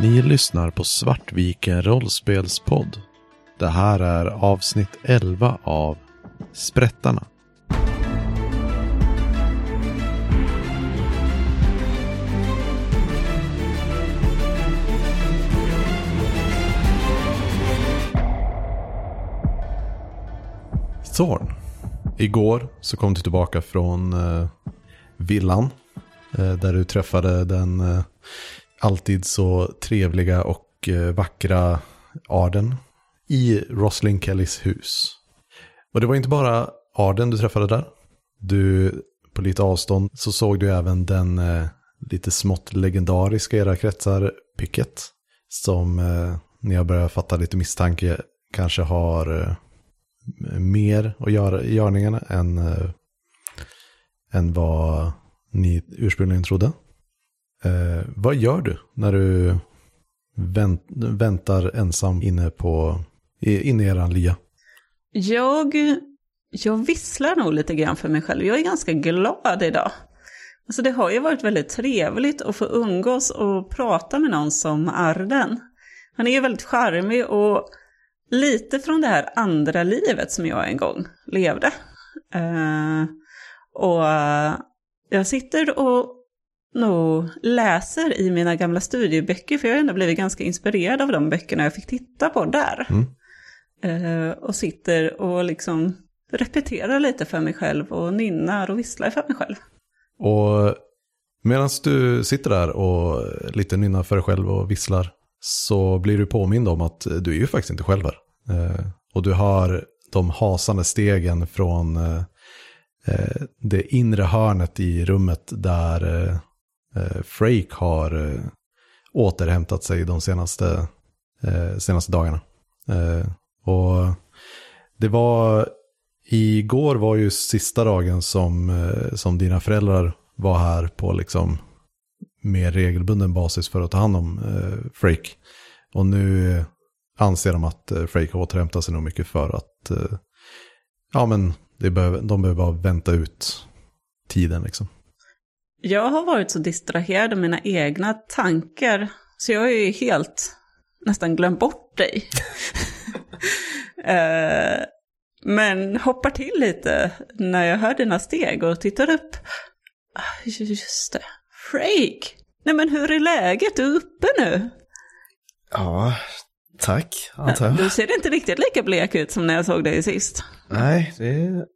Ni lyssnar på Svartviken rollspelspodd. Det här är avsnitt 11 av Sprättarna. Thorn. Igår så kom du tillbaka från eh, villan. Eh, där du träffade den eh, alltid så trevliga och eh, vackra Arden. I Roslyn Kellys hus. Och det var inte bara Arden du träffade där. Du, på lite avstånd, så såg du även den eh, lite smått legendariska i era kretsar, Picket. Som eh, ni har börjat fatta lite misstanke kanske har eh, mer att göra i görningarna än, eh, än vad ni ursprungligen trodde. Eh, vad gör du när du vänt, väntar ensam inne, på, i- inne i eran lya? Jag, jag visslar nog lite grann för mig själv. Jag är ganska glad idag. Alltså det har ju varit väldigt trevligt att få umgås och prata med någon som Arden. Han är ju väldigt charmig och lite från det här andra livet som jag en gång levde. Eh, och jag sitter och nog läser i mina gamla studieböcker, för jag har ändå blivit ganska inspirerad av de böckerna jag fick titta på där. Mm. Eh, och sitter och liksom repeterar lite för mig själv och nynnar och visslar för mig själv. Och medan du sitter där och lite nynnar för dig själv och visslar så blir du påmind om att du är ju faktiskt inte själv här. Eh, och du har de hasande stegen från eh, det inre hörnet i rummet där eh, Frake har eh, återhämtat sig de senaste, eh, senaste dagarna. Eh, och det var, igår var ju sista dagen som, eh, som dina föräldrar var här på liksom mer regelbunden basis för att ta hand om eh, Frake. Och nu anser de att eh, Frake har återhämtat sig nog mycket för att eh, ja men det behöver, de behöver bara vänta ut tiden liksom. Jag har varit så distraherad av mina egna tankar så jag har ju helt nästan glömt bort dig. Eh, men hoppar till lite när jag hör dina steg och tittar upp. Ah, Just det, Frake! Nej men hur är läget? Du är uppe nu? Ja, tack antar jag. Du ser inte riktigt lika blek ut som när jag såg dig sist. Nej, det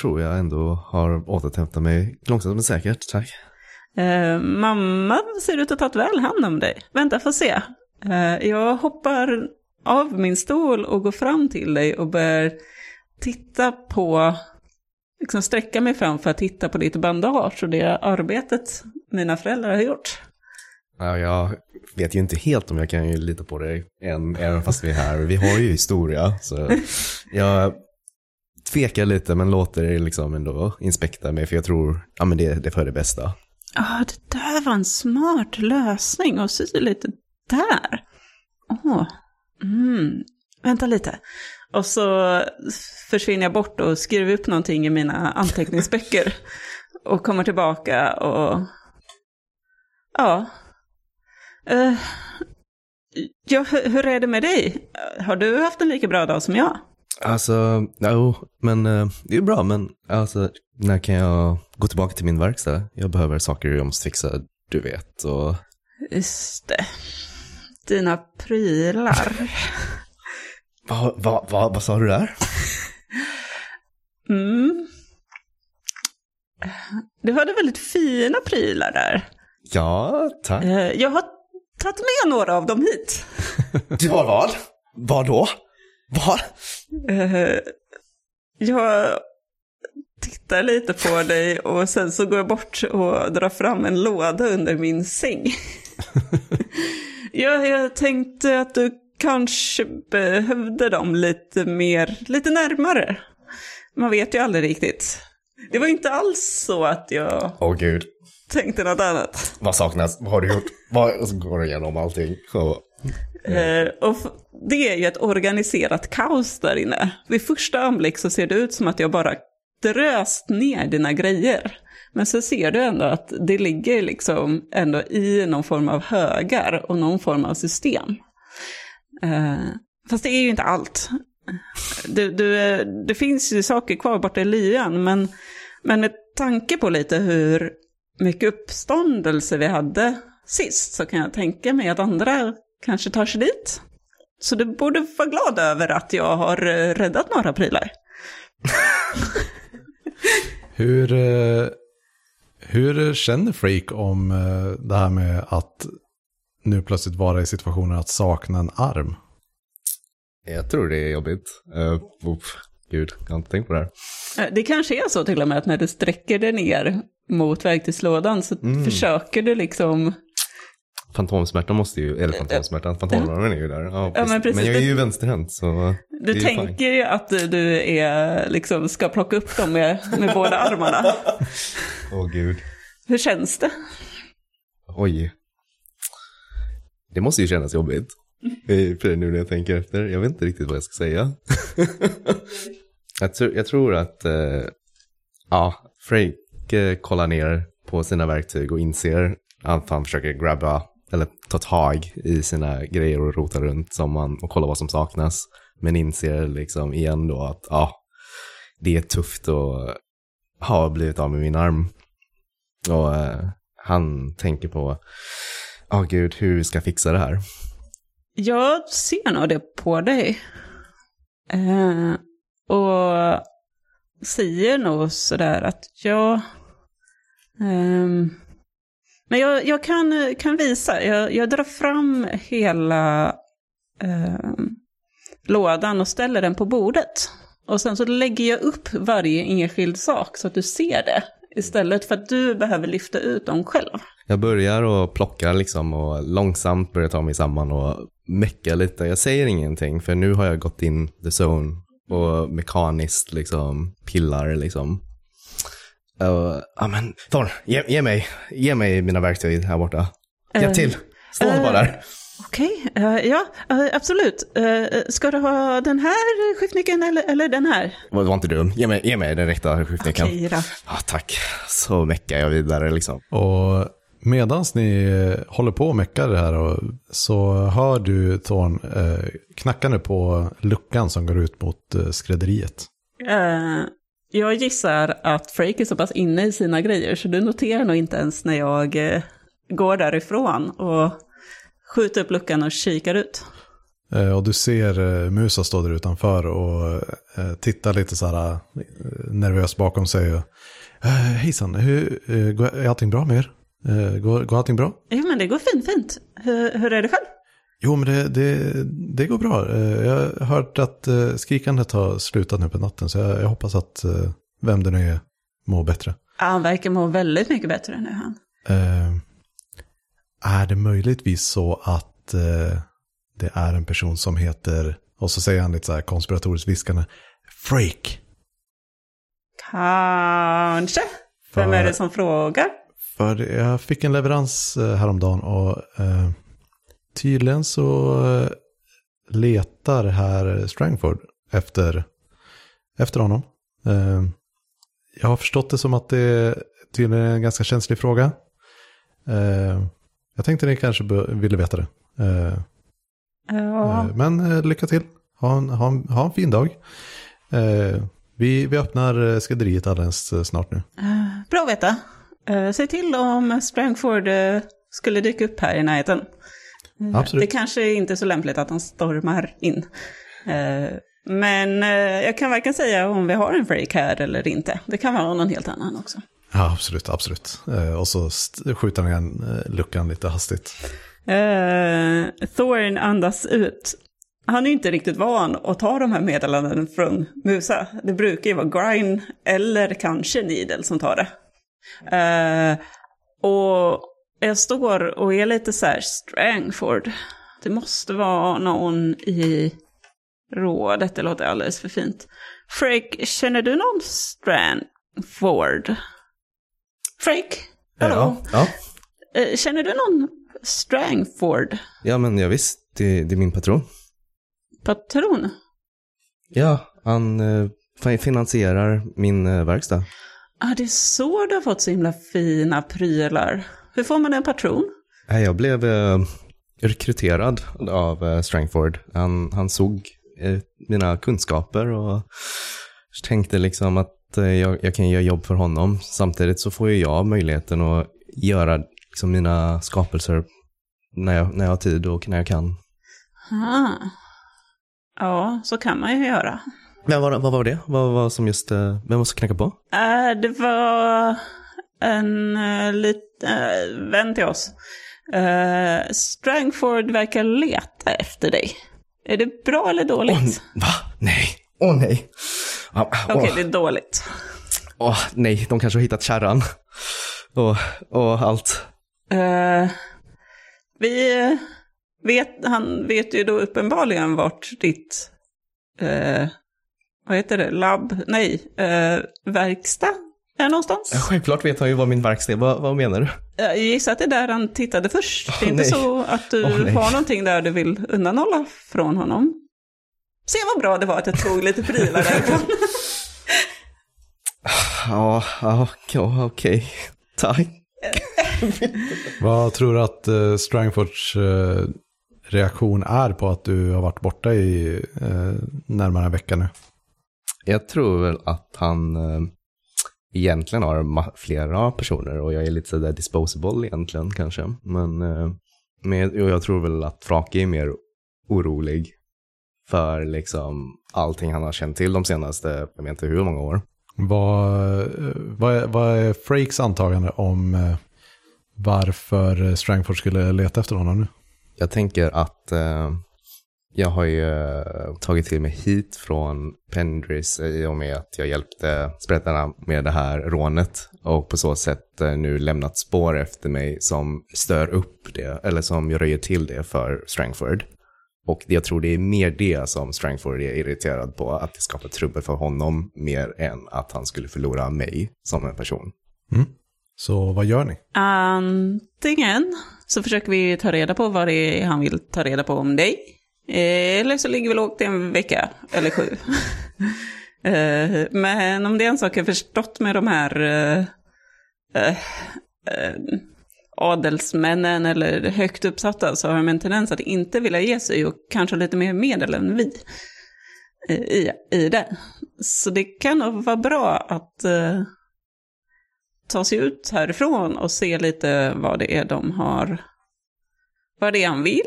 tror jag ändå har återhämtat mig långsamt men säkert, tack. Eh, mamma ser ut att ha tagit väl hand om dig. Vänta, får se. Eh, jag hoppar av min stol och går fram till dig och börjar titta på, liksom sträcka mig fram för att titta på ditt bandage och det arbetet mina föräldrar har gjort. Ja, jag vet ju inte helt om jag kan ju lita på dig än, även fast vi är här. Vi har ju historia, så jag tvekar lite men låter er liksom ändå inspekta mig för jag tror, ja men det, det är för det bästa. Ja, ah, det där var en smart lösning och sy lite där. Åh, mm. vänta lite. Och så försvinner jag bort och skriver upp någonting i mina anteckningsböcker. och kommer tillbaka och... Ja. Uh, ja, hur är det med dig? Har du haft en lika bra dag som jag? Alltså, jo, men eh, det är bra, men alltså, när kan jag gå tillbaka till min verkstad? Jag behöver saker jag måste fixa, du vet, och Just det. Dina prylar. vad va, va, vad sa du där? Mm. Du hade väldigt fina prylar där. Ja, tack. Eh, Jag har tagit med några av dem hit. Du har vad? Vad då? Vad? Eh, Jag tittar lite på dig och sen så går jag bort och drar fram en låda under min säng. jag, jag tänkte att du kanske behövde dem lite mer, lite närmare. Man vet ju aldrig riktigt. Det var inte alls så att jag Åh gud, tänkte något annat. vad saknas? Vad har du gjort? Vad, och så går du igenom allting. Och, Eh, och det är ju ett organiserat kaos där inne. Vid första anblick så ser det ut som att jag bara dröst ner dina grejer. Men så ser du ändå att det ligger liksom ändå i någon form av högar och någon form av system. Eh, fast det är ju inte allt. Du, du, eh, det finns ju saker kvar borta i lyan, men, men med tanke på lite hur mycket uppståndelse vi hade sist så kan jag tänka mig att andra kanske tar sig dit. Så du borde vara glad över att jag har eh, räddat några prylar. Hur, eh, hur känner Freak om eh, det här med att nu plötsligt vara i situationen att sakna en arm? Jag tror det är jobbigt. Uh, oh, gud, jag har inte tänkt på det här. Det kanske är så till och med att när du sträcker dig ner mot verktygslådan så försöker du liksom... Fantomsmärtan måste ju, eller fantomsmärtan, fantomrören är ju där. Ja, precis. men men, jag är ju vänsterhänt så Du tänker ju att du är, liksom, ska plocka upp dem med, med båda armarna. Åh gud. Hur känns det? Oj. Det måste ju kännas jobbigt. Eh, För nu när jag tänker efter. Jag vet inte riktigt vad jag ska säga. jag, tror, jag tror att, eh, ja, Freak eh, kollar ner på sina verktyg och inser att han försöker grabba, eller ta tag i sina grejer och rota runt som man, och kolla vad som saknas. Men inser liksom igen då att, ja, det är tufft att ha blivit av med min arm. Och eh, han tänker på, ja gud, hur vi jag fixa det här. Jag ser nog det på dig. Eh, och säger nog sådär att jag... ehm, men jag, jag kan, kan visa, jag, jag drar fram hela eh, lådan och ställer den på bordet. Och sen så lägger jag upp varje enskild sak så att du ser det. Istället för att du behöver lyfta ut dem själv. Jag börjar och plockar liksom och långsamt börjar ta mig samman och mecka lite. Jag säger ingenting för nu har jag gått in the zone och mekaniskt liksom pillar liksom. Uh, ja men Thorn, ge, ge, mig, ge mig mina verktyg här borta. Hjälp Eh, till, stå inte bara där. Okej, eh, ja, eh, absolut. Eh, ska du ha den här skiftnyckeln eller, eller den här? Var, var inte dum, ge mig, ge mig den rätta skiftnyckeln. Okej då. Ja, tack. Så meckar jag vidare liksom. Och medan ni eh, håller på och meckar det här så hör du Thorn eh, knackande på luckan som går ut mot eh, skrädderiet. Jag gissar att Frake är så pass inne i sina grejer så du noterar nog inte ens när jag eh, går därifrån och skjuter upp luckan och kikar ut. Eh, och du ser eh, Musa stå där utanför och tittar lite så här nervös bakom sig. Och, Hejsan, hur, går, är allting bra med er? Går, går allting bra? Jo men det går fint, fint. Hur, hur är det själv? Jo, men det, det, det går bra. Eh, Jag har hört att eh, skrikandet har slutat nu på natten, så jag, jag hoppas att eh, vem det nu är mår bättre. Ja, han verkar må väldigt mycket bättre nu han. Eh, är det möjligtvis så att eh, det är en person som heter, och så säger han lite så här konspiratoriskt viskande, Freak. Kanske. Vem är det som frågar? För jag fick en leverans häromdagen och eh, tydligen så eh, letar här Strangford efter, efter honom. Eh, jag har förstått det som att det är tydligen en ganska känslig fråga. Eh, jag tänkte ni kanske ville veta det. Ja. Men lycka till. Ha en, ha en, ha en fin dag. Vi, vi öppnar skrädderiet alldeles snart nu. Bra att veta. Säg till om Strangford skulle dyka upp här i närheten. Eh, Absolut. Det kanske inte är så lämpligt att han stormar in. Eh, men eh, jag kan varken säga om vi har en freak här eller inte. Det kan vara någon helt annan också. Ja, absolut, absolut. Eh, och så skjuter han igen luckan lite hastigt. Uh, Thorn andas ut. Han är ju inte riktigt van att ta de här meddelandena från Musa. Det brukar ju vara Grine eller kanske Needle som tar det. Och jag står och är lite så här Strangford. Det måste vara någon i rådet, det låter alldeles för fint. Frake, känner du någon Strangford? Frake? Hallå? Ja, ja. Eh, Känner du någon Strangford? ja, men jag visst, det, det är min patron. Patron? Ja, han eh, fin- finansierar min eh, verkstad. Ah, det är så du har fått så himla fina prylar. Hur får man en patron? Jag blev eh, rekryterad av eh, Strangford. Han, han såg eh, mina kunskaper och tänkte liksom att jag, jag kan göra jobb för honom. Samtidigt så får ju jag möjligheten att göra liksom, mina skapelser när jag, när jag har tid och när jag kan. Ah. Ja, så kan man ju göra. Men vad, vad var det? Vad var som just, vem var som knackade på? Äh, det var en uh, liten uh, vän till oss. Uh, Strangford verkar leta efter dig. Är det bra eller dåligt? Åh, va? Nej. Åh nej. Ah, Okej, åh, det är dåligt. åh, nej, de kanske har hittat kärran. Och, och allt. Eh, vi vet, han vet ju då uppenbarligen vart ditt, uh, vad heter det, labb, nej, uh, verkstad är någonstans. Ja, Självklart vet han ju vad min verkstad är. Vad, vad menar du? Jag gissar att det är där han tittade först. Det är Åh, inte nej. så att du nej. har någonting där du vill undanhålla från honom. Se vad bra det var att jag tog lite prylar därifrån. Ja, ja, ja, okej. Tack. Vad tror du att eh, Strangfords eh, reaktion är på att du har varit borta i eh, närmare en vecka nu? Jag tror väl att han egentligen har flera personer och jag är lite sådär disposable egentligen kanske. Men, eh, men och jag tror väl att Frake är mer orolig för liksom allting han har känt till de senaste, jag vet inte hur många år. Vad, vad, vad är Frakes antagande om eh, varför Strangford skulle leta efter honom nu? Jag tänker att eh, jag har ju eh, tagit till mig hit från Pendris i och med att jag hjälpte sprättarna med det här rånet och på så sätt eh, nu lämnat spår efter mig som stör upp det, eller som röjer till det för Strangford. Och jag tror det är mer det som Strangford är irriterad på, att det skapar trubbel för honom mer än att han skulle förlora mig som en person. Så vad gör ni? Antingen så försöker vi ta reda på vad det är han vill ta reda på om dig. Eller så ligger vi lågt i en vecka eller sju. Eh, Men om det är en sak jag förstått med de här eh, eh, eh, adelsmännen eller högt uppsatta så har de en tendens att inte vilja ge sig och kanske lite mer medel än vi eh, i, i det. Så det kan nog vara bra att eh, ta sig ut härifrån och se lite vad det är de har, vad det är han vill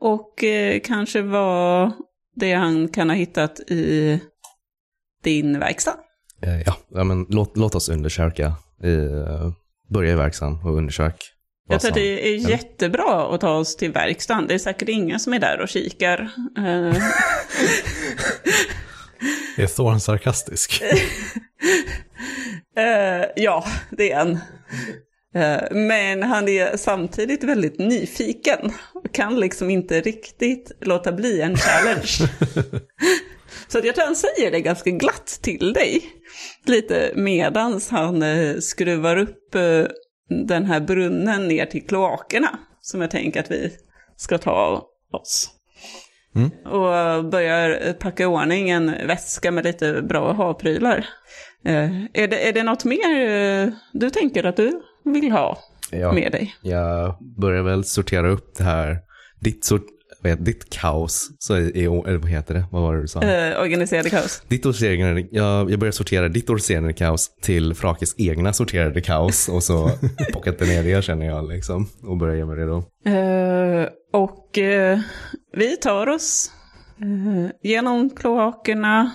och eh, kanske vad det han kan ha hittat i din verkstad. Eh, Ja, ja men låt, låt oss undersöka. I, eh, börja i verkstaden och undersök. Jag tror att det är jättebra att ta oss till verkstaden. Det är säkert ingen som är där och kikar. Är Thorn sarkastisk? ja, det är han. Eh, men han är samtidigt väldigt nyfiken och kan liksom inte riktigt låta bli en challenge. Så att jag tror han säger det ganska glatt till dig. Lite medans han eh, skruvar upp eh, den här brunnen ner till kloakerna. Som jag tänker att vi ska ta oss. Och börjar packa i ordning en väska med lite bra ha-prylar. Eh, är, det, är det något mer du tänker att du vill ha Ja. med dig? Jag börjar väl sortera upp det här, ditt, sort, heter, ditt kaos, så i, eller vad heter det, vad var det du sa? Eh, organiserade kaos. Ditt sorterade, jag, jag börjar sortera ditt sorterade kaos till Frakes egna sorterade kaos och så pockat ner det känner jag liksom och börjar göra mig redo. Eh, och eh, vi tar oss eh, genom kloakerna.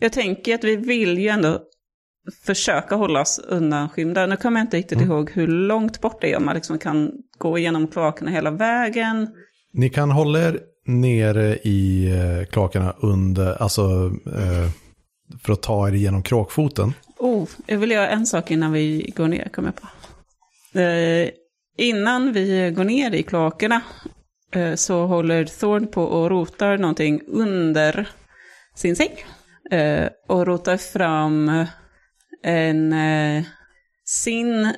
Jag tänker att vi vill ju ändå försöka hålla oss undanskymda. Nu kommer jag inte riktigt ihåg hur långt bort det är om man liksom kan gå igenom kloakerna hela vägen. Ni kan hålla er nere i eh, kloakerna under, alltså eh, för att ta er igenom kråkfoten. Oh, jag vill göra en sak innan vi går ner, kommer jag på. Eh, innan vi går ner i kloakerna eh, så håller Thorn på och rotar någonting under sin säng. Eh, och rotar fram en, eh, sin,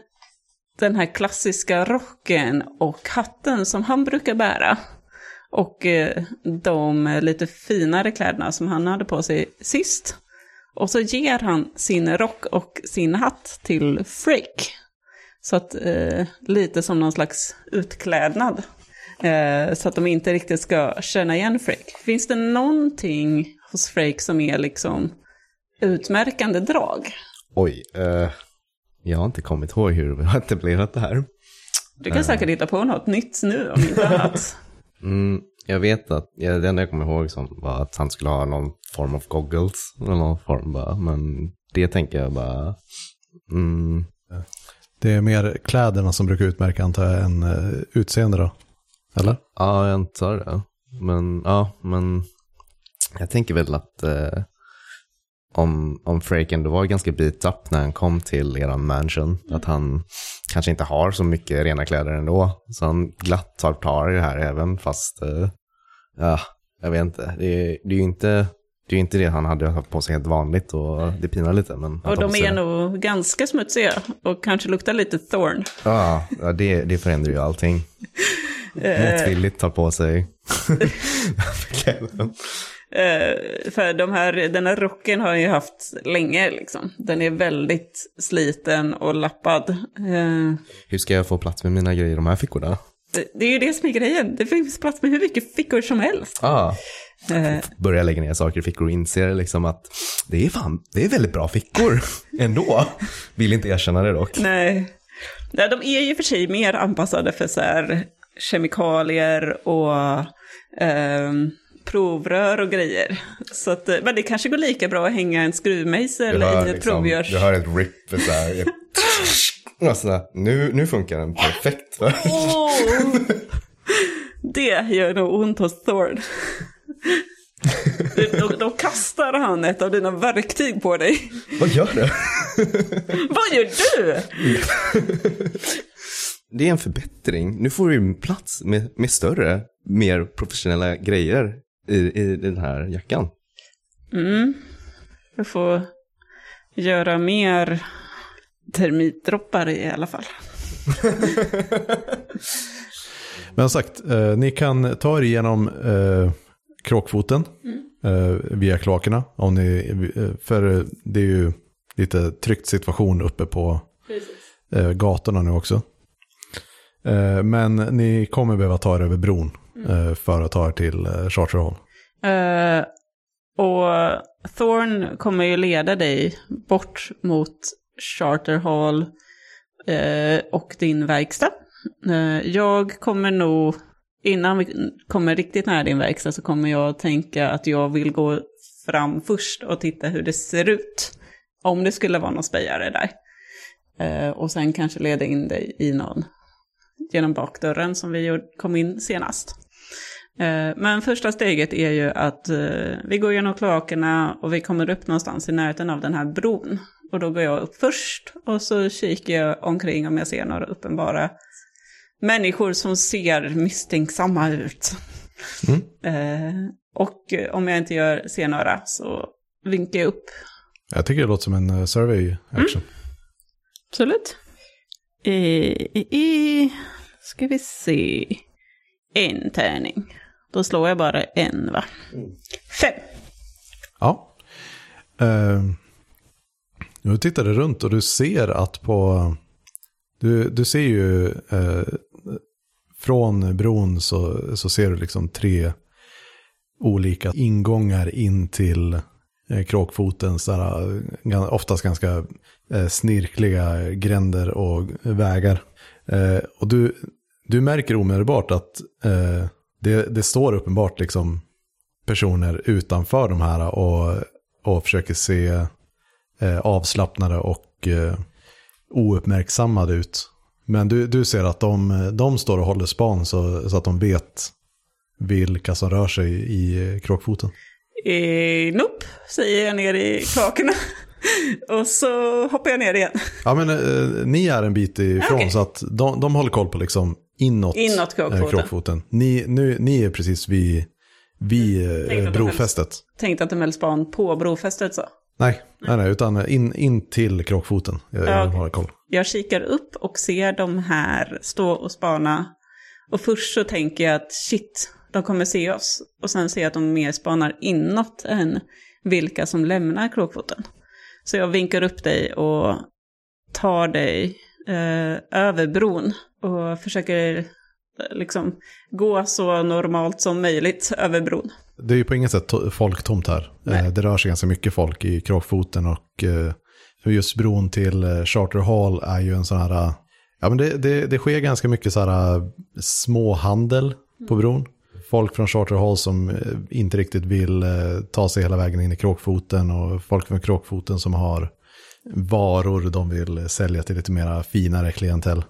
den här klassiska rocken och hatten som han brukar bära. Och eh, de lite finare kläderna som han hade på sig sist. Och så ger han sin rock och sin hatt till Frake. Så att eh, lite som någon slags utklädnad. Eh, så att de inte riktigt ska känna igen Frake. Finns det någonting hos Frake som är liksom utmärkande drag? Oj, eh, jag har inte kommit ihåg hur vi har etablerat det här. Du kan säkert hitta på något nytt nu om inte annat. Mm, jag vet att, ja, det enda jag kommer ihåg som var att han skulle ha någon form av goggles. Eller någon form bara, men det tänker jag bara, mm, Det är mer kläderna som brukar utmärka antar jag än uh, utseende då? Eller? ja jag antar det. Men, ja, men jag tänker väl att eh, om, om Frake ändå var ganska beat up när han kom till eran mansion, att han kanske inte har så mycket rena kläder ändå, så han glatt tar tag i det här även fast, eh, ja, jag vet inte, det är, det är ju inte det är inte det han hade haft på sig helt vanligt och det pinar lite. Men Och de är nog ganska smutsiga och kanske luktar lite thorn. Ja, det, det förändrar ju allting. Motvilligt tar på sig Eh, för de här, den här rocken har jag ju haft länge liksom. Den är väldigt sliten och lappad. Eh, Hur ska jag få plats med mina grejer i de här fickorna? det, det är ju det som är grejen. Det finns plats med hur mycket fickor som helst. Ah, Eh, börjar lägga ner saker i fickor och inser liksom att det är fan, det är väldigt bra fickor ändå. Vill inte erkänna det dock. nej. nej, de är ju för sig mer anpassade för så här kemikalier och ehm, provrör och grejer. Så att, eh, men det kanske går lika bra att hänga en skruvmejsel i ett provgörs... du hör ett rip så här. ett- Och så här, nu, nu funkar den perfekt. Åh! Det gör nog ont hos Thorn. Då, då kastar han ett av dina verktyg på dig. Vad gör det? Vad gör du? Det är en förbättring. Nu får du plats med, med större, mer professionella grejer i, i den här jackan. Mm. Jag får göra mer termitdroppar i alla fall. Men som sagt, eh, ni kan ta er igenom eh, kråkfoten eh, via kloakerna. Om ni, eh, för det är ju lite tryckt situation uppe på eh, gatorna nu också. Eh, men ni kommer behöva ta er över bron eh, för att ta er till eh, Charter Hall. Eh, och Thorn kommer ju leda dig bort mot Charter Hall eh, och din verkstad. Eh, jag kommer nog, innan vi kommer riktigt nära din verkstad så kommer jag tänka att jag vill gå fram först och titta hur det ser ut. Om det skulle vara någon spejare där. Eh, och sen kanske leda in dig i någon genom bakdörren som vi kom in senast. Eh, Men första steget är ju att eh, vi går genom kloakerna och vi kommer upp någonstans i närheten av den här bron. Och då går jag upp först och så kikar jag omkring om jag ser några uppenbara människor som ser misstänksamma ut. Eh, Och om jag inte gör, ser några så vinkar jag upp. Jag tycker det låter som en survey action. Absolut. Eh, eh, ska vi se. En tärning. Då slår jag bara en va? Fem. Ja. Eh, nu tittar du runt och du ser att på... Du, du ser ju eh, från bron så, så ser du liksom tre olika ingångar in till eh, kråkfotens där, eh, oftast ganska eh, snirkliga gränder och vägar. Eh, och du, du märker omedelbart att eh, det, det står uppenbart liksom personer utanför de här och, och försöker se eh, avslappnade och eh, ouppmärksammade ut. Men du, du ser att de, de står och håller span så, så att de vet vilka som rör sig i kråkfoten. Eh, nope, säger jag ner i kloakerna. och så hoppar jag ner igen. Ja men eh, ni är en bit ifrån Okej. så att de, de håller koll på liksom inåt, Inåt kråkfoten. eh, kråkfoten. Ni, nu, ni är precis vid, vid Tänkte eh, brofästet. Tänkte att de höll span på brofästet så. Nej, nej, nej, utan in, in till kråkfoten. Jag, Ja, jag har koll. Jag kikar upp och ser de här stå och spana. Och först så tänker jag att shit, de kommer se oss. Och sen ser jag att de mer spanar inåt än vilka som lämnar kråkfoten. Så jag vinkar upp dig och tar dig eh, över bron och försöker eh, liksom gå så normalt som möjligt över bron. Det är ju på inget sätt to- folktomt här. Nej. Eh, Det rör sig ganska mycket folk i Kråkfoten och eh, för just bron till Charter Hall är ju en sån här, ja men det, det, det sker ganska mycket så här småhandel på bron. Folk från Charter Hall som inte riktigt vill ta sig hela vägen in i Kråkfoten och folk från Kråkfoten som har varor de vill sälja till lite mera finare klientell.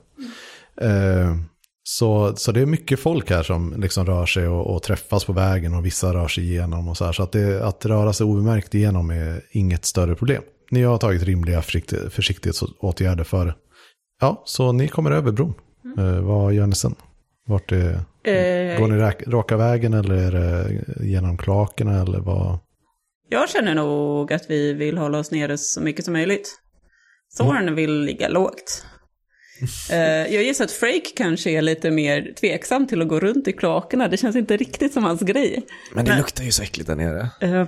Eh, så, så det är mycket folk här som liksom rör sig och, och träffas på vägen och vissa rör sig igenom och så här. Så att, det, att röra sig obemärkt igenom är inget större problem. Ni har tagit rimliga försiktig, försiktighetsåtgärder för det. Ja, så ni kommer över bron. Eh, vad gör ni sen? Vart är, Eh, går ni rak, raka vägen eller är det genom klakerna eller vad? Jag känner nog att vi vill hålla oss nere så mycket som möjligt. Thorn vill ligga lågt. Eh, jag gissar att Frake kanske är lite mer tveksam till att gå runt i kloakerna. Det känns inte riktigt som hans grej. Men det Men- luktar ju så äckligt där nere. Äh,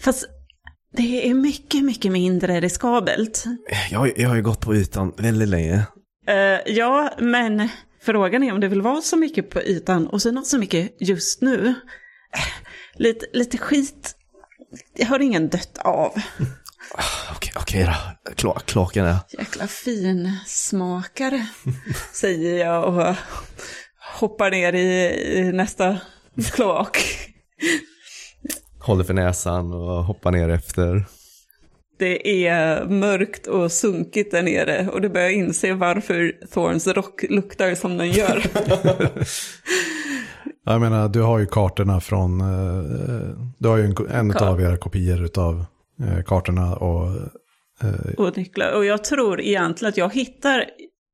fast det är mycket, mycket mindre riskabelt. Jag, jag har ju gått på ytan väldigt länge. Eh, ja, men frågan är om det vill vara så mycket på ytan och något så mycket just nu. Lite, lite skit. Jag har ingen dött av. Okej, okej då. Kla, klakarna. Jäkla fin smakare, säger jag och hoppar ner i, i nästa kloak. Håller för näsan och hoppar ner efter. Det är mörkt och sunkigt där nere och du börjar inse varför Thorns rock luktar som den gör. Jag menar, du har ju kartorna från, eh, du har ju en, en av era kopior av eh, kartorna och eh, och, Nikla, och jag tror egentligen att jag hittar,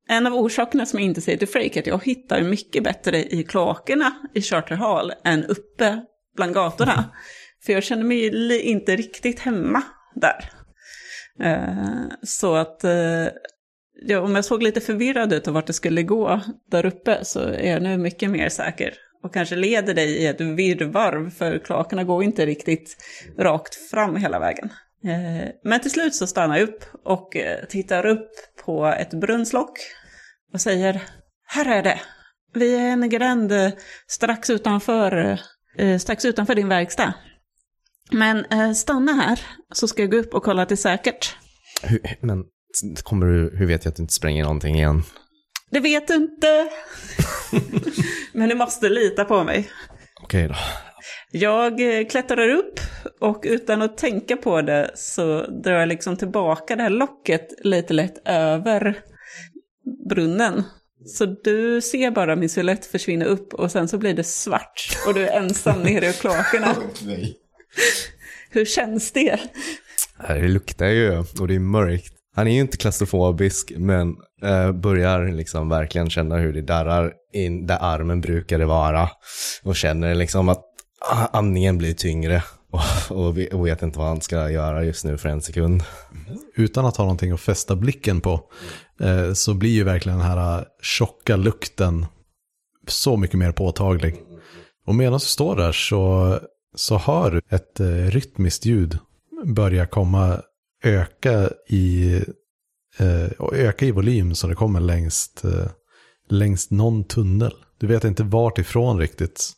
en av orsakerna som jag inte säger till är att jag hittar mycket bättre i kloakerna i Charter Hall än uppe bland gatorna. För jag känner mig inte riktigt hemma där. Eh, så att eh, om jag såg lite förvirrad ut och vart det skulle gå där uppe så är jag nu mycket mer säker. Och kanske leder dig i ett virrvarr, för kloakerna går inte riktigt rakt fram hela vägen. Eh, men till slut så stannar jag upp och eh, tittar upp på ett brunnslock och säger Här är det. Vi är en gränd eh, strax utanför, strax utanför din verkstad. Men stanna här så ska jag gå upp och kolla till säkert. Hur, men kommer du, hur vet jag att du inte spränger någonting igen? Det vet du inte. Men du måste lita på mig. Okej då. Jag eh, klättrar upp och utan att tänka på det så drar jag liksom tillbaka det här locket lite lätt över brunnen. Så du ser bara min silhuett försvinna upp och sen så blir det svart och du är ensam nere i kloakerna. Nej. Hur känns det? Det luktar ju och det är mörkt. Han är ju inte klaustrofobisk men Eh, börjar liksom verkligen känna hur det darrar in där armen brukade vara. Och känner liksom att ah, andningen blir tyngre. Och, och och vet inte vad han ska göra just nu för en sekund. utan att ha någonting att fästa blicken på eh, så blir ju verkligen den här eh, tjocka lukten så mycket mer påtaglig. Och medan du står där så, så hör du ett eh, rytmiskt ljud börja komma öka i, och öka i volym så det kommer längst, eh, längst någon tunnel. Du vet inte vart ifrån riktigt.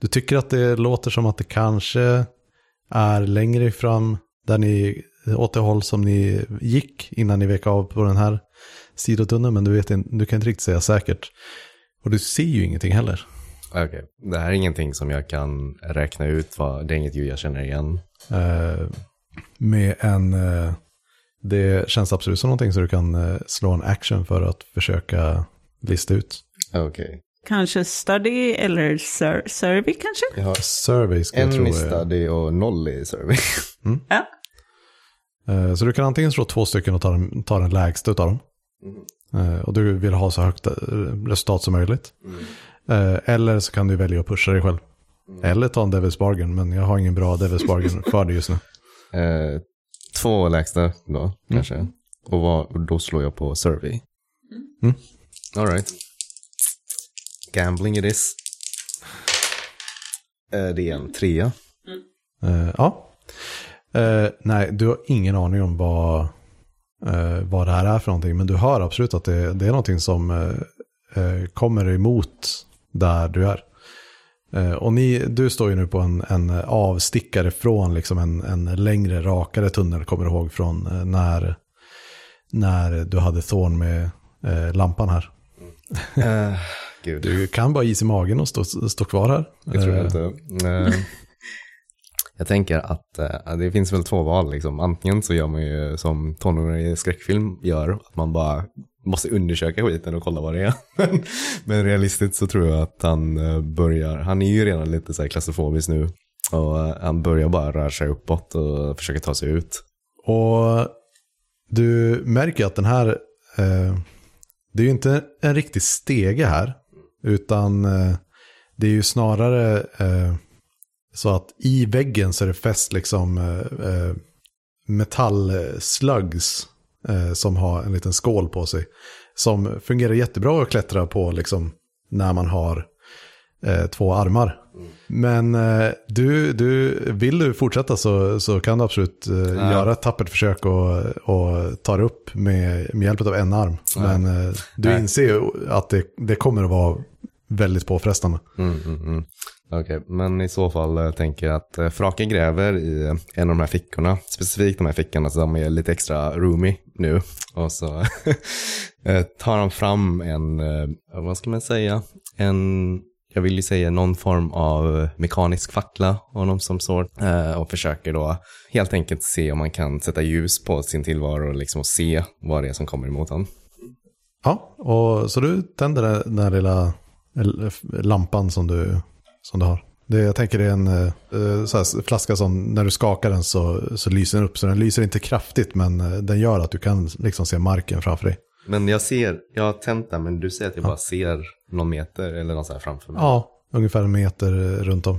Du tycker att det låter som att det kanske är längre fram där ni, åt det håll som ni gick innan ni vek av på den här sidotunneln, men du, vet inte, du kan inte riktigt säga säkert. Och du ser ju ingenting heller. Okej, det här är ingenting som jag kan räkna ut. Vad, det är inget ljud jag känner igen. Eh, med en, eh, det känns absolut som någonting så du kan eh, slå en action för att försöka lista ut. Okej. Kanske study eller sur survey kanske? Jag har Survey ska jag en tro är- misstudy och noll i survey. Ja. Eh, Så du kan antingen slå två stycken och ta den, ta den lägsta av dem. Eh, Och du vill ha så högt resultat som möjligt. Eh, Eller så kan du välja att pusha dig själv. Eller ta en Devil's Bargain, men jag har ingen bra Devil's Bargain för det just nu. två lägsta då, kanske. Och, och då slår jag på survey. Mm. All right. Gambling it is. Eh, det är en trea. Eh, Ja. Eh, nej, du har ingen aning om vad, vad det här är för någonting. Men du hör absolut att det, det är någonting som kommer emot där du är. Eh, och ni, du står ju nu på en, en avstickare från liksom en, en längre, rakare tunnel, kommer du ihåg, från eh, när, när du hade Thorn med eh, lampan här. Eh, gud, Du kan bara is i magen och stå, stå kvar här. det tror jag inte. Jag tänker att det finns väl två val. Liksom. Antingen så gör man ju som tonåringar i skräckfilm gör, att man bara måste undersöka skiten och kolla vad det är. Men, realistiskt så tror jag att han eh, börjar, han är ju redan lite så här klaustrofobisk nu. Och eh, han börjar bara röra sig uppåt och försöka ta sig ut. Och du märker att den här, eh, det är ju inte en riktig stege här, utan eh, det är ju snarare eh, så att i väggen så är det fäst liksom eh, eh metallslugs eh, som har en liten skål på sig. Som fungerar jättebra att klättra på liksom när man har eh, två armar. Men eh, du, du, vill du fortsätta så, så kan du absolut eh, Ja. göra ett tappert försök och, och ta det upp med, med hjälp av en arm. Ja. Men eh, du Nej. inser ju att det, det kommer att vara väldigt påfrestande. Mm, mm, mm. Okej, men i så fall eh, tänker jag att eh, Fraken gräver i eh, en av de här fickorna. Specifikt de här fickorna som är lite extra roomy nu. Och så tar han fram en, vad ska man säga, en, jag vill ju säga någon form av mekanisk fackla av någon som sort. Och försöker då helt enkelt se om man kan sätta ljus på sin tillvaro och liksom se vad det är som kommer emot honom. Ja, och så du tänder den- här lilla lampan som du, som du har. Det, jag tänker det är en eh, så här, flaska som när du skakar den så, så lyser den upp. Så den lyser inte kraftigt men eh, den gör att du kan liksom se marken framför dig. Men jag ser, jag har tänt den men du säger att jag bara ser någon meter eller något så här framför mig. Ja, ungefär en meter eh, runt om.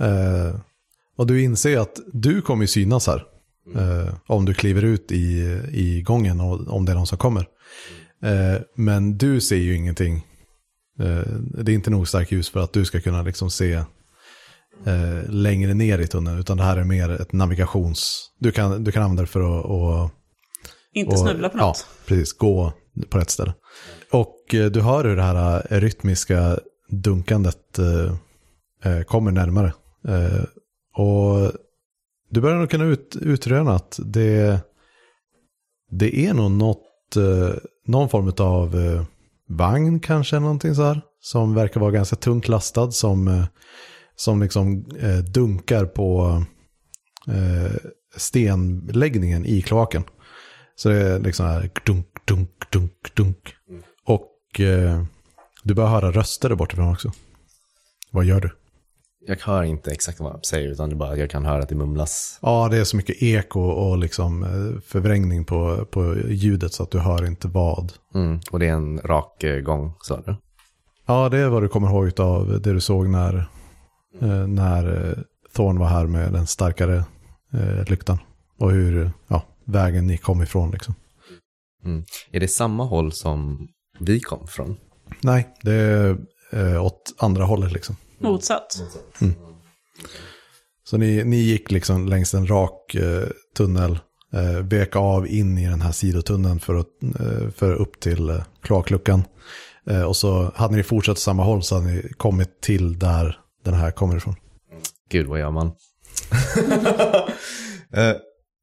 Eh, och du inser att du kommer synas här. Eh, om du kliver ut i, i gången och om det är någon som kommer. Eh, men du ser ju ingenting. Eh, det är inte nog starkt ljus för att du ska kunna liksom se eh, längre ner i tunneln. Utan det här är mer ett navigations... Du kan, du kan använda det för att... att Inte och- snubbla på något. Ja, precis. Gå på rätt ställe. Och eh, du hör hur det här rytmiska dunkandet kommer närmare. Och du börjar nog kunna ut, utröna att det, det är nog något, någon form av vagn kanske, någonting så här. Som verkar vara ganska tungt lastad, som, eh, som liksom eh, dunkar på eh, stenläggningen i kloaken. Så det är liksom här dunk, dunk, dunk, dunk. Och eh, du börjar höra röster där bortifrån också. Vad gör du? Jag hör inte exakt vad jag säger utan det bara jag kan höra att det mumlas. Ja, det är så mycket eko och liksom eh, förvrängning på, på ljudet så att du hör inte vad. Mm. Och det är en rak eh, gång, sa du? Ja, det är vad du kommer ihåg av det du såg när, eh, när Thorn var här med den starkare lyktan. Och hur ja, vägen ni kom ifrån liksom. Mm. Är det samma håll som vi kom från? Nej, det är åt andra hållet liksom. Motsatt. Så ni, ni gick liksom längs en rak eh, tunnel, eh, vek av in i den här sidotunneln för att, eh, för upp till eh, kloakluckan. Eh, och så hade ni fortsatt samma håll så hade ni kommit till där den här kommer ifrån. Gud, vad gör man? Eh,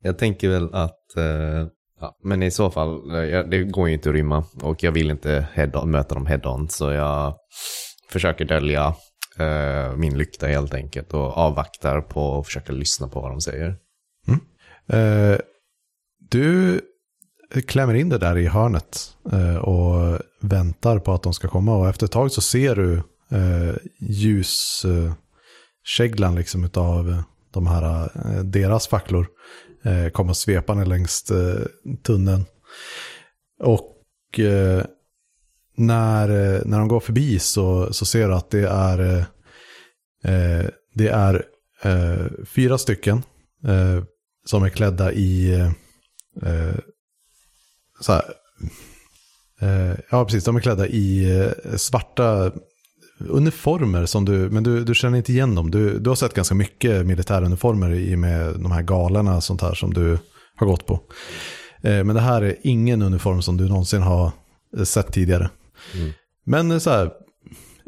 jag tänker väl att, eh, ja, men i så fall, eh, det går ju inte att rymma och jag vill inte head möta dem head-on så jag försöker dölja eh, min lykta helt enkelt och avvaktar på att försöka lyssna på vad de säger. Mm. Eh, du klämmer in det där i hörnet eh, och väntar på att de ska komma. Och efter ett tag så ser du eh, ljuskäglan liksom utav de här, eh, deras facklor eh, komma svepande längs eh, tunneln. Och eh, när, eh, när de går förbi så, så ser du att det är, eh, eh det är eh, fyra stycken eh, som är klädda i eh, eh, så här, eh, ja precis, de är klädda i eh, svarta uniformer som du, men du, du känner inte igen dem. Du, du har sett ganska mycket militäruniformer i med de här galerna och sånt här som du har gått på. Eh, men det här är ingen uniform som du någonsin har sett tidigare. Mm. Men eh, så här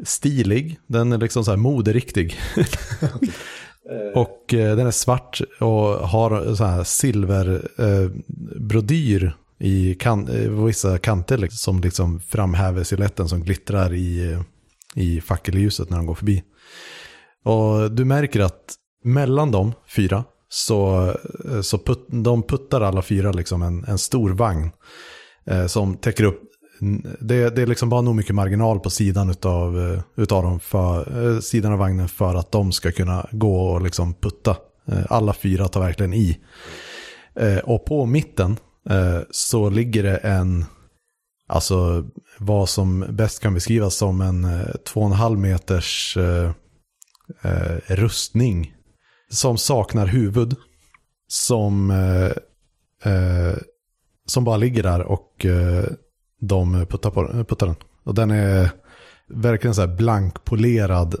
stilig, den är liksom så här moderiktig. och eh, den är svart och har så här silverbrodyr eh, i kan, eh, vissa kanter liksom, som liksom framhäver siluetten som glittrar i, i facelljuset när de går förbi. Och du märker att mellan de fyra så, så put, de puttar alla fyra liksom en, en stor vagn eh, som täcker upp det, det är liksom bara nog mycket marginal på sidan utav, eh, utav dem för, eh, sidan av vagnen för att de ska kunna gå och liksom putta. Eh, alla fyra tar verkligen i. Och på mitten så ligger det en, alltså vad som bäst kan beskrivas som en 2,5 meters rustning som saknar huvud. Som, som bara ligger där och de puttar, på, puttar den. Och den är verkligen så här blankpolerad.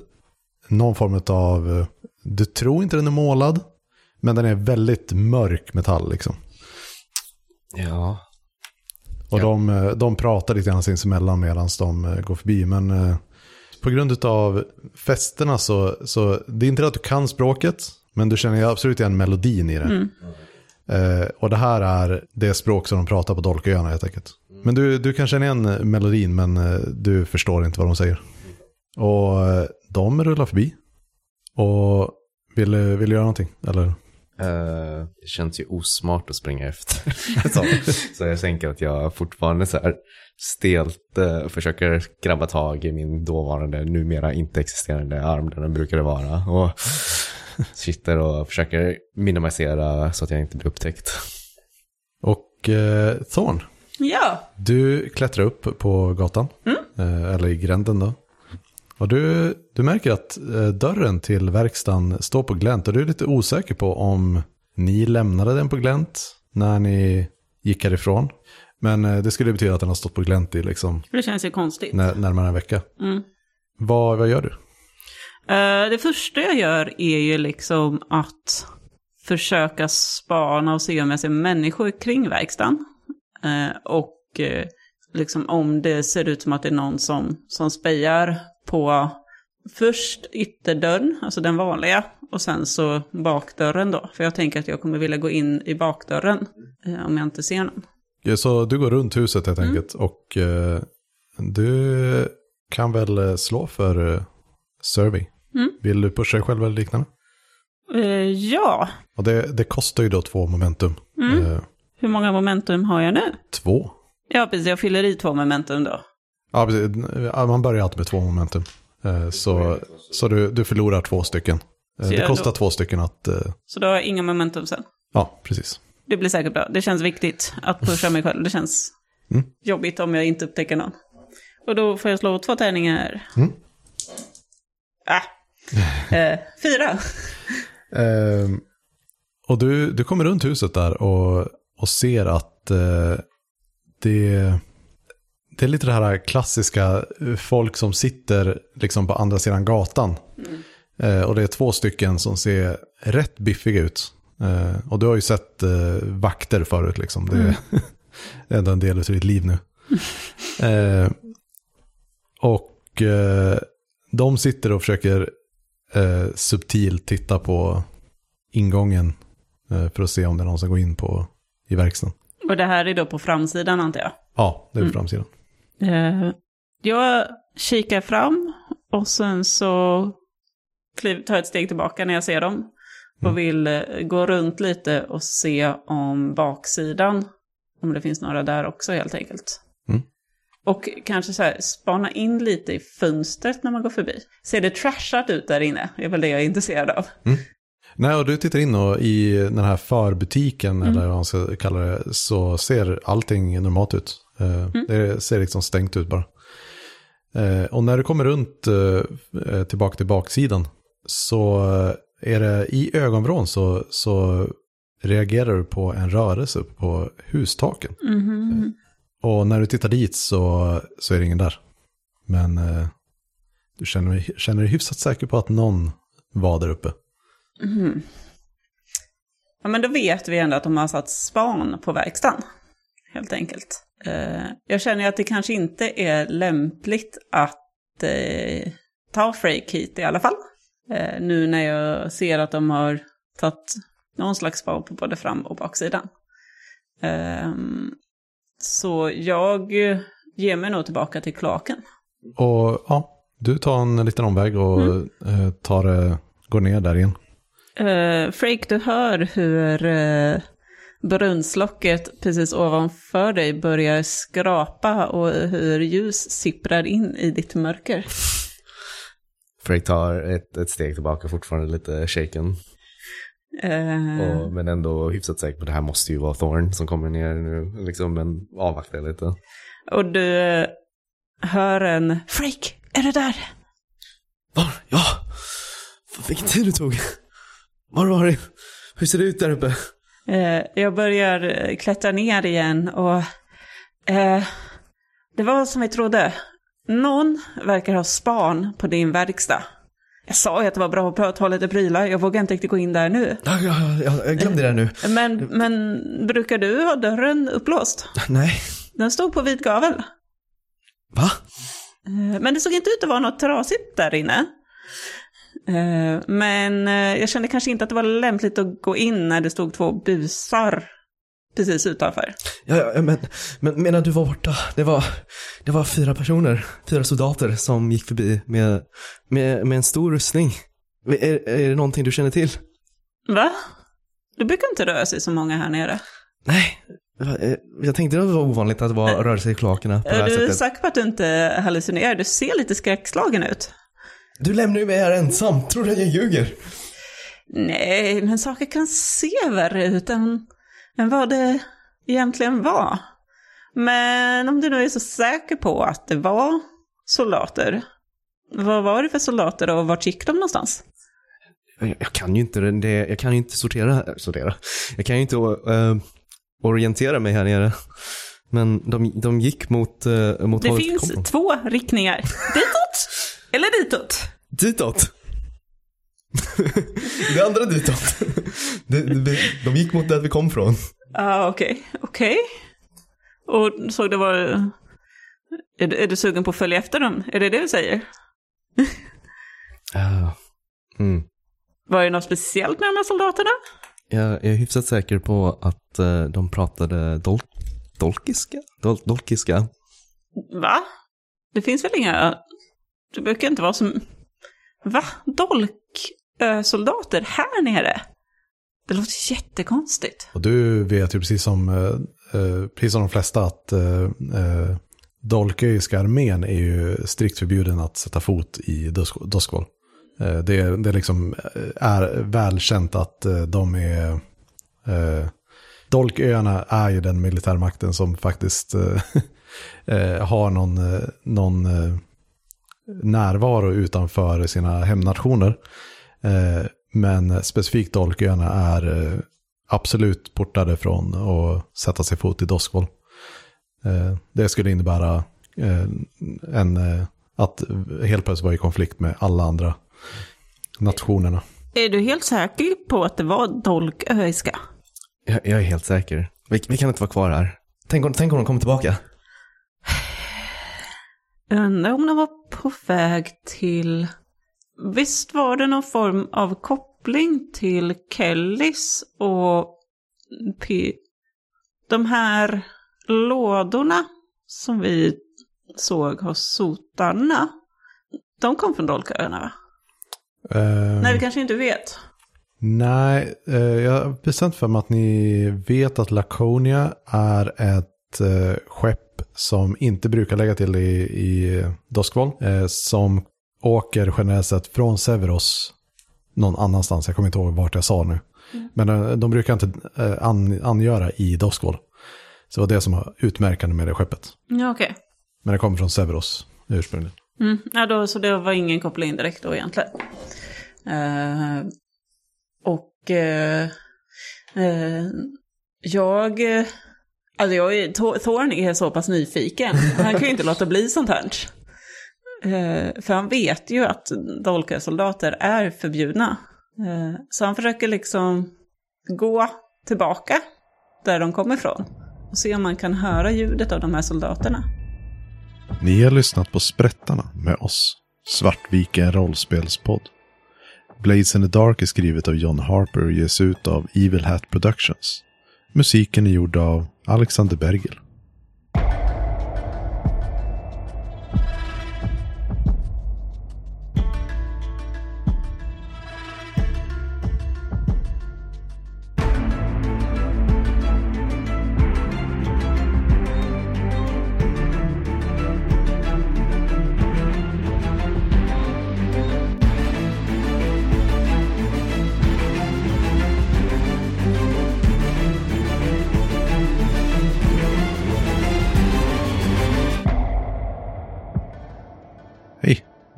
Någon form av, du tror inte den är målad, men den är väldigt mörk metall liksom. Ja. Och ja. De, de pratar lite grann sinsemellan medan de eh, går förbi. Men eh, på grund av festerna så, så det är inte att du kan språket, men du känner absolut igen melodin i det. Mm. Eh, och det här är det språk som de pratar på Dolköarna helt enkelt. Men du, du kan känna igen melodin men eh, du förstår inte vad de säger. Och eh, de rullar förbi. Och vill, vill du göra någonting? Eller? Uh, det känns ju osmart att springa efter. så, så jag tänker att jag fortfarande så här stelt uh, försöker grabba tag i min dåvarande, numera inte existerande arm där den brukade vara. Och sitter och försöker minimalisera så att jag inte blir upptäckt. Och uh, Thorn, Ja. Du klättrar upp på gatan, mm. Eh, eller i gränden då. Och du, du märker att eh, dörren till verkstaden står på glänt och du är lite osäker på om ni lämnade den på glänt när ni gick härifrån. Men eh, det skulle betyda att den har stått på glänt i liksom... Det känns ju konstigt. När, närmare en vecka. Mm. Vad, vad gör du? Uh, det första jag gör är ju liksom att försöka spana och se om jag ser människor kring verkstaden. Eh, och eh, liksom om det ser ut som att det är någon som, som spejar på först ytterdörren, alltså den vanliga, och sen så bakdörren då. För jag tänker att jag kommer vilja gå in i bakdörren eh, om jag inte ser någon. Ja, så du går runt huset helt mm. enkelt och eh, du kan väl eh, slå för eh, survey. Mm. Vill du pusha dig själv eller liknande? Eh, ja. Och det, det, kostar ju då två momentum. Mm. Eh, hur många momentum har jag nu? Två. Ja, precis. Jag fyller i två momentum då. Ja, precis. Man börjar alltid med två momentum. Eh, så, så du, du förlorar två stycken. Det kostar då... två stycken att... Så då har jag inga momentum sen? Ja, precis. Det blir säkert bra. Det känns viktigt att pusha mig själv. Det känns mm. jobbigt om jag inte upptäcker någon. Och då får jag slå två tärningar. Mm. Ah. eh, fyra. eh, och du, du kommer runt huset där och och ser att eh, det, det är lite det här klassiska eh, folk som sitter liksom på andra sidan gatan. Mm. Eh, och det är två stycken som ser rätt biffiga ut. Eh, och du har ju sett eh, vakter förut liksom. Det, mm. det är ändå en del av ditt liv nu. Eh, och de sitter och försöker subtilt titta på ingången för att se om det är någon som går in på i verkstaden. Och det här är då på framsidan antar jag? Ja, det är på mm. framsidan. Uh, jag kikar fram och sen så tar jag ett steg tillbaka när jag ser dem. Och mm. vill uh, gå runt lite och se om baksidan, om det finns några där också helt enkelt. Mm. Och kanske så här, spana in lite i fönstret när man går förbi. Ser det trashat ut där inne? Det är väl det jag är intresserad av. Mm. Nej, och du tittar in och i den här förbutiken, mm. eller vad man ska kalla det, så ser allting normalt ut. Eh, mm. Det ser liksom stängt ut bara. Eh, och när du kommer runt eh, tillbaka till baksidan så är det i ögonvrån så, så reagerar du på en rörelse på hustaken. Mm. Och när du tittar dit så, så är det ingen där. Men eh, Du känner, känner dig hyfsat säker på att någon var där uppe. Mm. Ja, men då vet vi ändå att de har satt span på verkstaden. Helt enkelt. Eh, jag känner att det kanske inte är lämpligt att eh, ta Freak hit i alla fall. Eh, nu när jag ser att de har tagit någon slags span på både fram och baksidan. Ehm, Eh, så jag ger mig nog tillbaka till klaken. Och ja, du tar en liten omväg och Mm. eh, tar, eh, går ner där igen. Uh, Frake, du hör hur uh, brunnslocket precis ovanför dig börjar skrapa och hur ljus sipprar in i ditt mörker. Fredrik tar ett, ett steg tillbaka, fortfarande lite shaken. Eh, Och, men ändå hyfsat säker på det här måste ju vara Thorn som kommer ner nu. Liksom, men avvaktar lite. och du eh, hör en Frake, är du där? Var? Ja! Vilken tid du tog. Var har du Hur ser det ut där uppe? Eh, jag börjar klättra ner igen och eh, det var som vi trodde. Någon verkar ha span på din verkstad. Jag sa ju att det var bra att ta lite prylar, jag vågar inte riktigt gå in där nu. Ja, ja, ja, jag glömde det nu. Men, men brukar du ha dörren upplåst? Nej. Den stod på vid gavel. Va? Eh, Men det såg inte ut att vara något trasigt där inne. Eh, Men eh, jag kände kanske inte att det var lämpligt att gå in när det stod två busar precis utanför. Ja, ja, men, men menar du var borta? Det var, det var fyra personer, fyra soldater som gick förbi med, med, med en stor rustning. Är, är det någonting du känner till? Va? Det brukar inte röra sig så många här nere. Nej, eh, jag tänkte det var ovanligt att det var rörelse i kloakerna på det Är här du sättet. säker på att du inte hallucinerar? Du ser lite skräckslagen ut. Du lämnar ju mig här ensam, tror du att jag ljuger? Nej, men saker kan se värre ut än, än vad det egentligen var. Men om du nu är så säker på att det var soldater, vad var det för soldater och vart gick de någonstans? Jag, jag kan ju inte det, jag kan ju inte sortera, sortera. Jag kan ju inte eh, orientera mig här nere. Men de, de gick mot, uh, mot Det finns två riktningar. Ditåt eller ditåt. Ditåt. Det andra ditåt. de, de, de gick mot där vi kom från. Ja, okej. Okej. Och såg det var... Är du, är du sugen på att följa efter dem? Är det det du säger? Ah. Mm. Var det något speciellt med de här soldaterna? Jag är hyfsat säker på att eh, de pratade dol dolkiska? Dol dolkiska? Va? Det finns väl inga... Det brukar inte vara som... Va? Soldater här nere? Det låter jättekonstigt. Och du vet ju precis som, eh, eh precis som de flesta att eh, eh Dolköiska armén är ju strikt förbjuden att sätta fot i Doskvol. Eh, det, är- det liksom eh, är välkänt att eh, de är... Eh, Dolköarna är ju den militärmakten som faktiskt eh, har någon, eh, någon eh, närvaro utanför sina hemnationer. Eh, men specifikt Dolköarna är eh, absolut portade från att sätta sig fot i Doskvol. Eh, det skulle innebära en, att helt plötsligt vara i konflikt med alla andra nationerna. Är du helt säker på att det var dolköiska? Jag, jag är helt säker. Vi, vi kan inte vara kvar här. Tänk om, tänk om de kommer tillbaka. Undrar om de var på väg till... Visst var det någon form av koppling till Kellys och P... De här lådorna som vi såg hos sotarna. De kom från Dolköarna va? Eh, Nej, vi kanske inte vet. Nej, eh, jag har bestämt för mig att ni vet att Laconia är ett eh, skepp som inte brukar lägga till i, i. Eh, som åker generellt sett från Severos någon annanstans. Jag kommer inte ihåg vart jag sa nu. Men eh, de brukar inte eh, an, angöra i Doskvol. Så det var det som var utmärkande med det skeppet. Ja, okej. Men det kommer från Severos ursprungligen. Mm. Ja, då, så det var ingen koppling direkt då egentligen. Eh, och eh, eh, jag... Alltså jag är, Thor- Thorn är så pass nyfiken. Han kan ju inte låta bli sånt här. Eh, för han vet ju att dolkarsoldater är förbjudna. Eh, så han försöker liksom gå tillbaka där de kommer ifrån. Och se om man kan höra ljudet av de här soldaterna. Ni har lyssnat på Sprättarna med oss, Svartviken rollspelspodd. Blades in the Dark är skrivet av John Harper och ges ut av Evil Hat Productions. Musiken är gjord av Alexander Bergel.